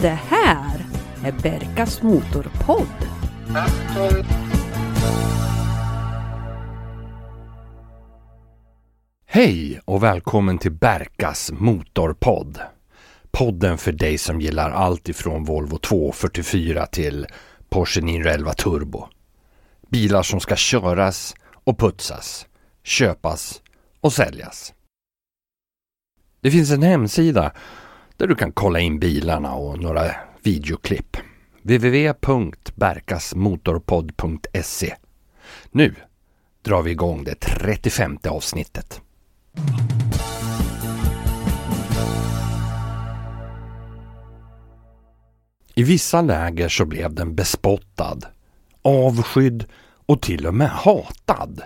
Det här är Berkas Motorpodd. Hej och välkommen till Berkas Motorpodd. Podden för dig som gillar allt ifrån Volvo 244 till Porsche 911 Turbo. Bilar som ska köras och putsas, köpas och säljas. Det finns en hemsida där du kan kolla in bilarna och några videoklipp. www.berkasmotorpodd.se Nu drar vi igång det 35 avsnittet. I vissa läger så blev den bespottad, avskydd och till och med hatad.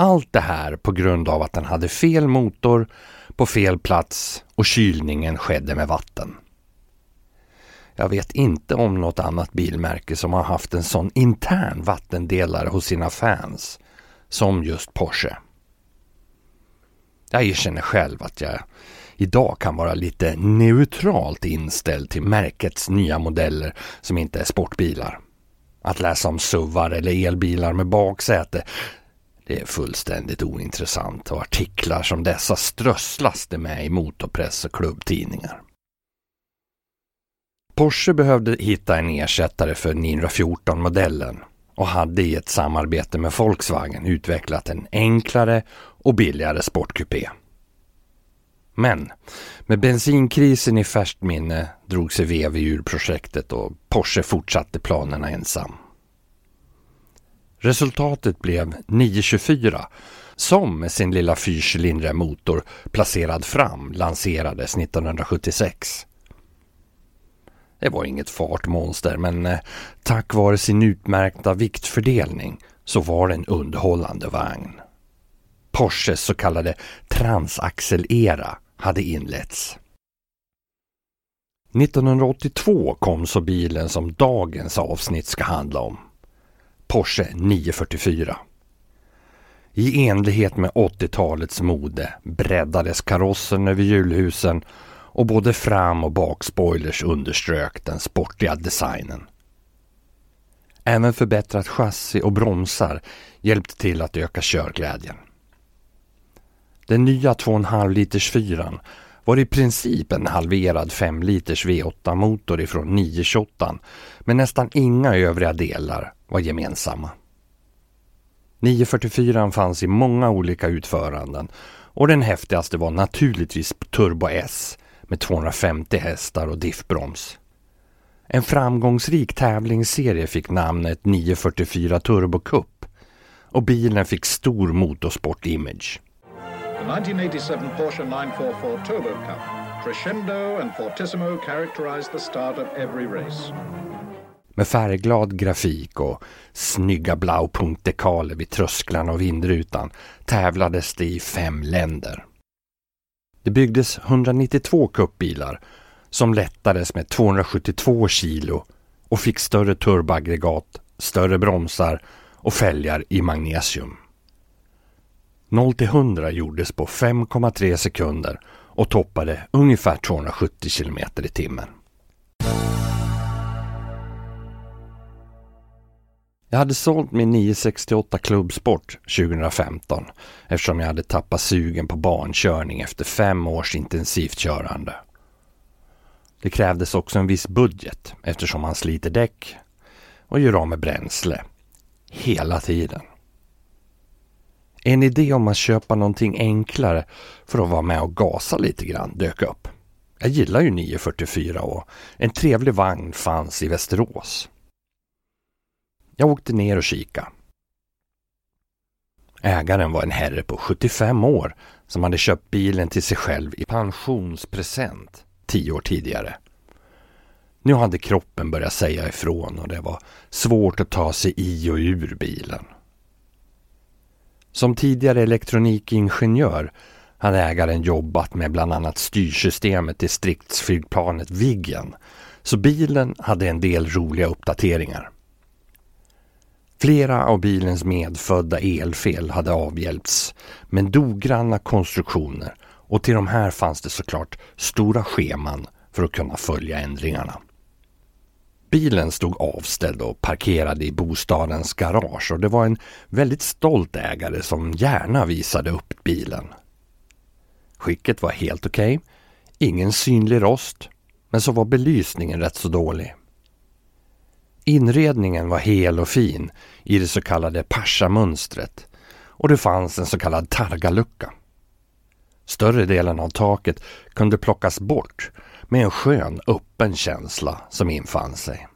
Allt det här på grund av att den hade fel motor på fel plats och kylningen skedde med vatten. Jag vet inte om något annat bilmärke som har haft en sån intern vattendelare hos sina fans som just Porsche. Jag erkänner själv att jag idag kan vara lite neutralt inställd till märkets nya modeller som inte är sportbilar. Att läsa om suvar eller elbilar med baksäte det är fullständigt ointressant och artiklar som dessa strösslas det med i motorpress och klubbtidningar. Porsche behövde hitta en ersättare för 914-modellen och hade i ett samarbete med Volkswagen utvecklat en enklare och billigare sportkupé. Men med bensinkrisen i färskt minne drog sig VW ur projektet och Porsche fortsatte planerna ensam. Resultatet blev 924 som med sin lilla fyrcylindriga motor placerad fram lanserades 1976. Det var inget fartmonster men eh, tack vare sin utmärkta viktfördelning så var det en underhållande vagn. Porsches så kallade transaxel-era hade inletts. 1982 kom så bilen som dagens avsnitt ska handla om. Porsche 944. I enlighet med 80-talets mode breddades karossen över hjulhusen och både fram och bakspoilers underströk den sportiga designen. Även förbättrat chassi och bromsar hjälpte till att öka körglädjen. Den nya 2,5 liters fyran var i princip en halverad 5 liters V8 motor ifrån 928 men nästan inga övriga delar var gemensamma. 944 fanns i många olika utföranden och den häftigaste var naturligtvis Turbo S med 250 hästar och diffbroms. En framgångsrik tävlingsserie fick namnet 944 Turbo Cup och bilen fick stor motorsport-image. 1987 Porsche 944 Turbo Cup. Crescendo and Fortissimo characterized the start of every race. Med färgglad grafik och snygga blaupunktdekaler vid trösklarna och vindrutan tävlades det i fem länder. Det byggdes 192 kuppbilar som lättades med 272 kilo och fick större turboaggregat, större bromsar och fälgar i magnesium. 0 till 100 gjordes på 5,3 sekunder och toppade ungefär 270 km i timmen. Jag hade sålt min 968 Klubbsport 2015 eftersom jag hade tappat sugen på bankörning efter fem års intensivt körande. Det krävdes också en viss budget eftersom man sliter däck och gör av med bränsle. Hela tiden. En idé om att köpa någonting enklare för att vara med och gasa lite grann dök upp. Jag gillar ju 944 och en trevlig vagn fanns i Västerås. Jag åkte ner och kika. Ägaren var en herre på 75 år som hade köpt bilen till sig själv i pensionspresent tio år tidigare. Nu hade kroppen börjat säga ifrån och det var svårt att ta sig i och ur bilen. Som tidigare elektronikingenjör hade ägaren jobbat med bland annat styrsystemet till stridsflygplanet Viggen, så bilen hade en del roliga uppdateringar. Flera av bilens medfödda elfel hade avhjälpts med noggranna konstruktioner och till de här fanns det såklart stora scheman för att kunna följa ändringarna. Bilen stod avställd och parkerad i bostadens garage och det var en väldigt stolt ägare som gärna visade upp bilen. Skicket var helt okej, okay. ingen synlig rost, men så var belysningen rätt så dålig. Inredningen var hel och fin i det så kallade Pascha-mönstret och det fanns en så kallad targalucka. Större delen av taket kunde plockas bort med en skön öppen känsla som infann sig.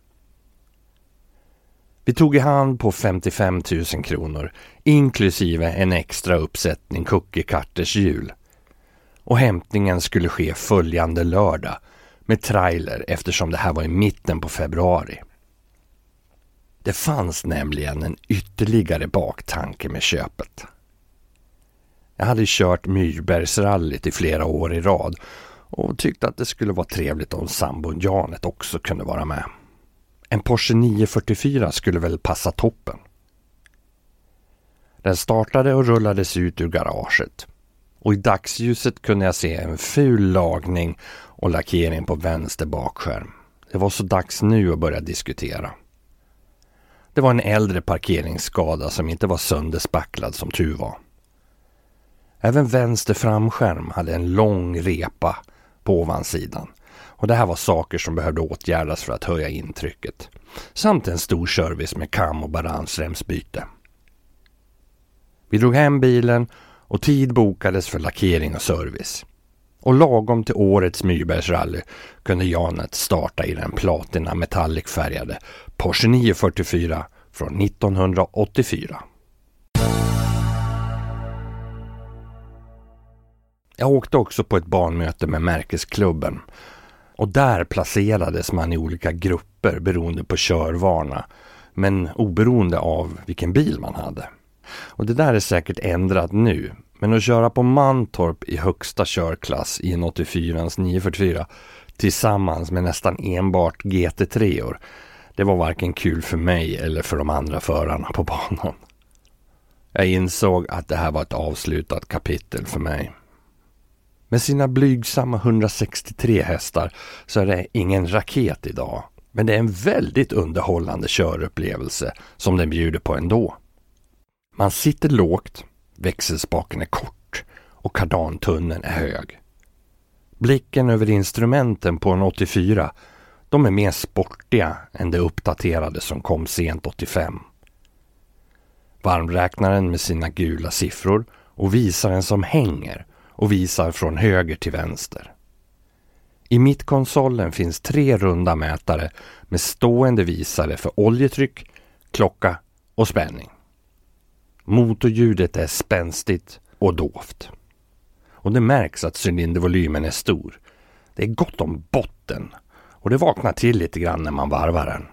Vi tog i hand på 55 000 kronor inklusive en extra uppsättning Cookie Cutters hjul. Och hämtningen skulle ske följande lördag med trailer eftersom det här var i mitten på februari. Det fanns nämligen en ytterligare baktanke med köpet. Jag hade kört Myrbergsrallyt i flera år i rad och tyckte att det skulle vara trevligt om sambon Janet också kunde vara med. En Porsche 944 skulle väl passa toppen. Den startade och rullades ut ur garaget och i dagsljuset kunde jag se en ful lagning och lackering på vänster bakskärm. Det var så dags nu att börja diskutera. Det var en äldre parkeringsskada som inte var sönderspacklad som tur var. Även vänster framskärm hade en lång repa på ovansidan. Och det här var saker som behövde åtgärdas för att höja intrycket. Samt en stor service med kam och balansremsbyte. Vi drog hem bilen och tid bokades för lackering och service. Och lagom till årets Myrbergsrally kunde Janet starta i den platina metallicfärgade Porsche 944 från 1984. Jag åkte också på ett barnmöte med märkesklubben och där placerades man i olika grupper beroende på körvana men oberoende av vilken bil man hade. Och det där är säkert ändrat nu men att köra på Mantorp i högsta körklass i en 84 944 tillsammans med nästan enbart GT3-or det var varken kul för mig eller för de andra förarna på banan. Jag insåg att det här var ett avslutat kapitel för mig. Med sina blygsamma 163 hästar så är det ingen raket idag. Men det är en väldigt underhållande körupplevelse som den bjuder på ändå. Man sitter lågt, växelspaken är kort och kardantunneln är hög. Blicken över instrumenten på en 84 de är mer sportiga än det uppdaterade som kom sent 85. Varmräknaren med sina gula siffror och visaren som hänger och visar från höger till vänster. I mittkonsolen finns tre runda mätare med stående visare för oljetryck, klocka och spänning. Motorljudet är spänstigt och dovt. Och det märks att cylindervolymen är stor. Det är gott om botten och det vaknar till lite grann när man varvar den.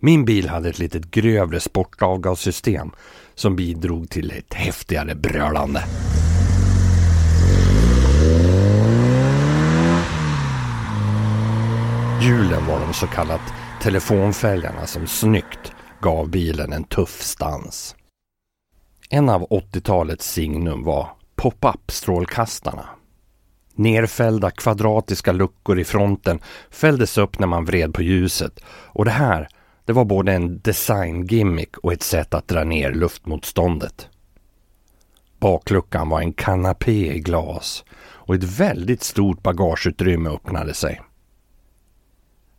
Min bil hade ett litet grövre sportavgassystem som bidrog till ett häftigare brölande. Hjulen var de så kallat telefonfälgarna som snyggt gav bilen en tuff stans. En av 80-talets signum var pop-up strålkastarna. Nerfällda kvadratiska luckor i fronten fälldes upp när man vred på ljuset och det här det var både en designgimmick och ett sätt att dra ner luftmotståndet. Bakluckan var en kanapé i glas och ett väldigt stort bagageutrymme öppnade sig.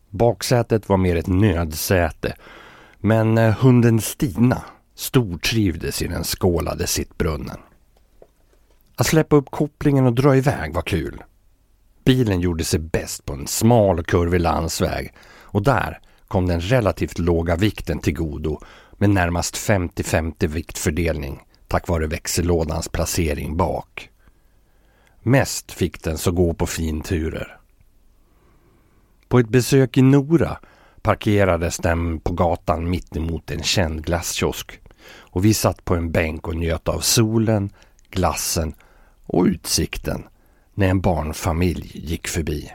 Baksätet var mer ett nödsäte men eh, hunden Stina stortrivdes i den skålade sittbrunnen. Att släppa upp kopplingen och dra iväg var kul. Bilen gjorde sig bäst på en smal och kurvig landsväg och där kom den relativt låga vikten till godo med närmast 50-50 viktfördelning tack vare växellådans placering bak. Mest fick den så gå på finturer. På ett besök i Nora parkerades den på gatan mittemot en känd glasskiosk och vi satt på en bänk och njöt av solen, glassen och utsikten när en barnfamilj gick förbi.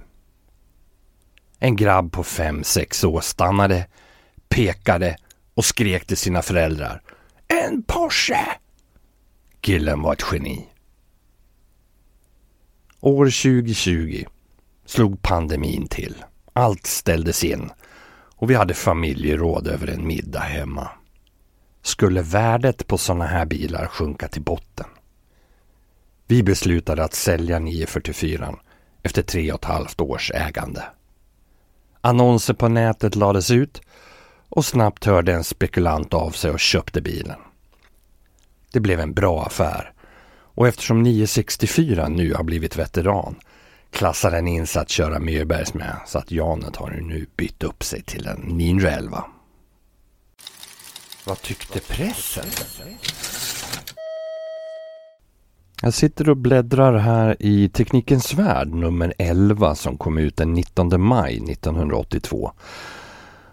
En grabb på fem sex år stannade, pekade och skrek till sina föräldrar. En Porsche! Killen var ett geni. År 2020 slog pandemin till. Allt ställdes in och vi hade familjeråd över en middag hemma. Skulle värdet på sådana här bilar sjunka till botten? Vi beslutade att sälja 944 efter tre och ett halvt års ägande. Annonser på nätet lades ut och snabbt hörde en spekulant av sig och köpte bilen. Det blev en bra affär och eftersom 964 nu har blivit veteran klassar den in sig att köra Myrbergs med så att Janet har nu bytt upp sig till en 911. Vad tyckte pressen? Jag sitter och bläddrar här i Teknikens Värld nummer 11 som kom ut den 19 maj 1982.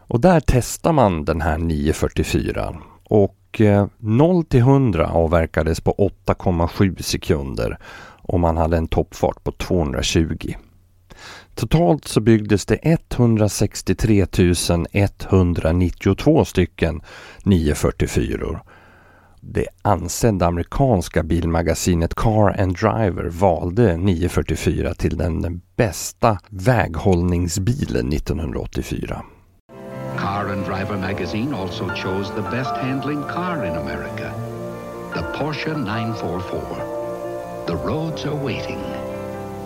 Och där testar man den här 944 och eh, 0 till 100 avverkades på 8,7 sekunder och man hade en toppfart på 220. Totalt så byggdes det 163 192 stycken 944 det ansedda amerikanska bilmagasinet Car and Driver valde 944 till den bästa väghållningsbilen 1984. Car and Driver magazine also chose the best handling car in America, the Porsche 944. The roads are waiting,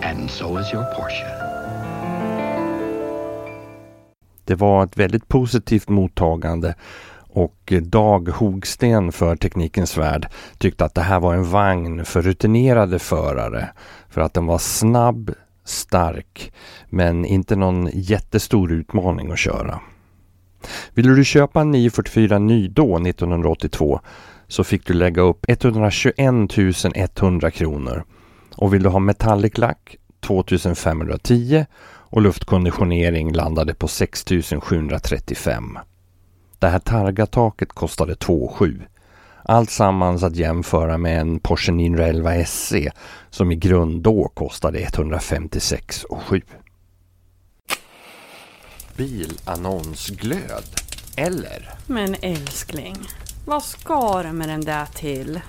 and so is your Porsche. Det var ett väldigt positivt mottagande och Dag Hogsten för Teknikens Värld tyckte att det här var en vagn för rutinerade förare. För att den var snabb, stark men inte någon jättestor utmaning att köra. Ville du köpa en 944 ny då 1982 så fick du lägga upp 121 100 kronor. Och vill du ha metallic lack 2510 och luftkonditionering landade på 6735. Det här Targa-taket kostade 2,7. Allt sammans att jämföra med en Porsche 911 SC som i grund då kostade 156,7. Bilannonsglöd, eller? Men älskling, vad ska du med den där till?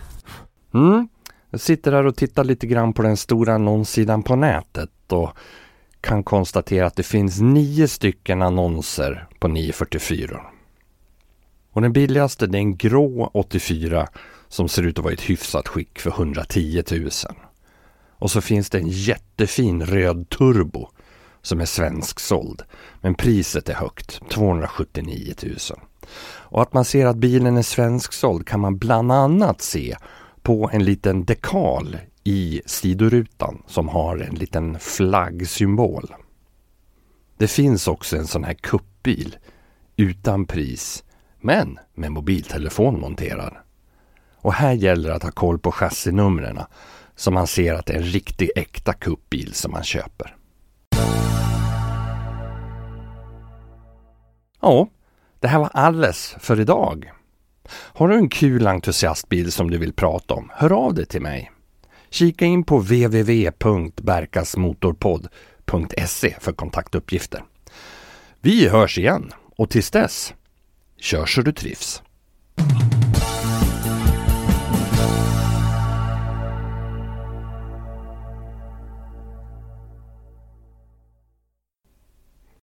Mm, jag sitter här och tittar lite grann på den stora annonssidan på nätet och kan konstatera att det finns nio stycken annonser på 944. Och den billigaste det är en grå 84 som ser ut att vara i ett hyfsat skick för 110 000. Och så finns det en jättefin röd turbo som är svensksåld. Men priset är högt, 279 000. Och att man ser att bilen är svensksåld kan man bland annat se på en liten dekal i sidorutan som har en liten flaggsymbol. Det finns också en sån här kuppbil utan pris men med mobiltelefon monterad. Och här gäller det att ha koll på chassinumren så man ser att det är en riktig äkta kuppbil som man köper. Ja, det här var alles för idag. Har du en kul entusiastbil som du vill prata om, hör av dig till mig. Kika in på www.berkasmotorpodd.se för kontaktuppgifter. Vi hörs igen och tills dess Kör så du trivs.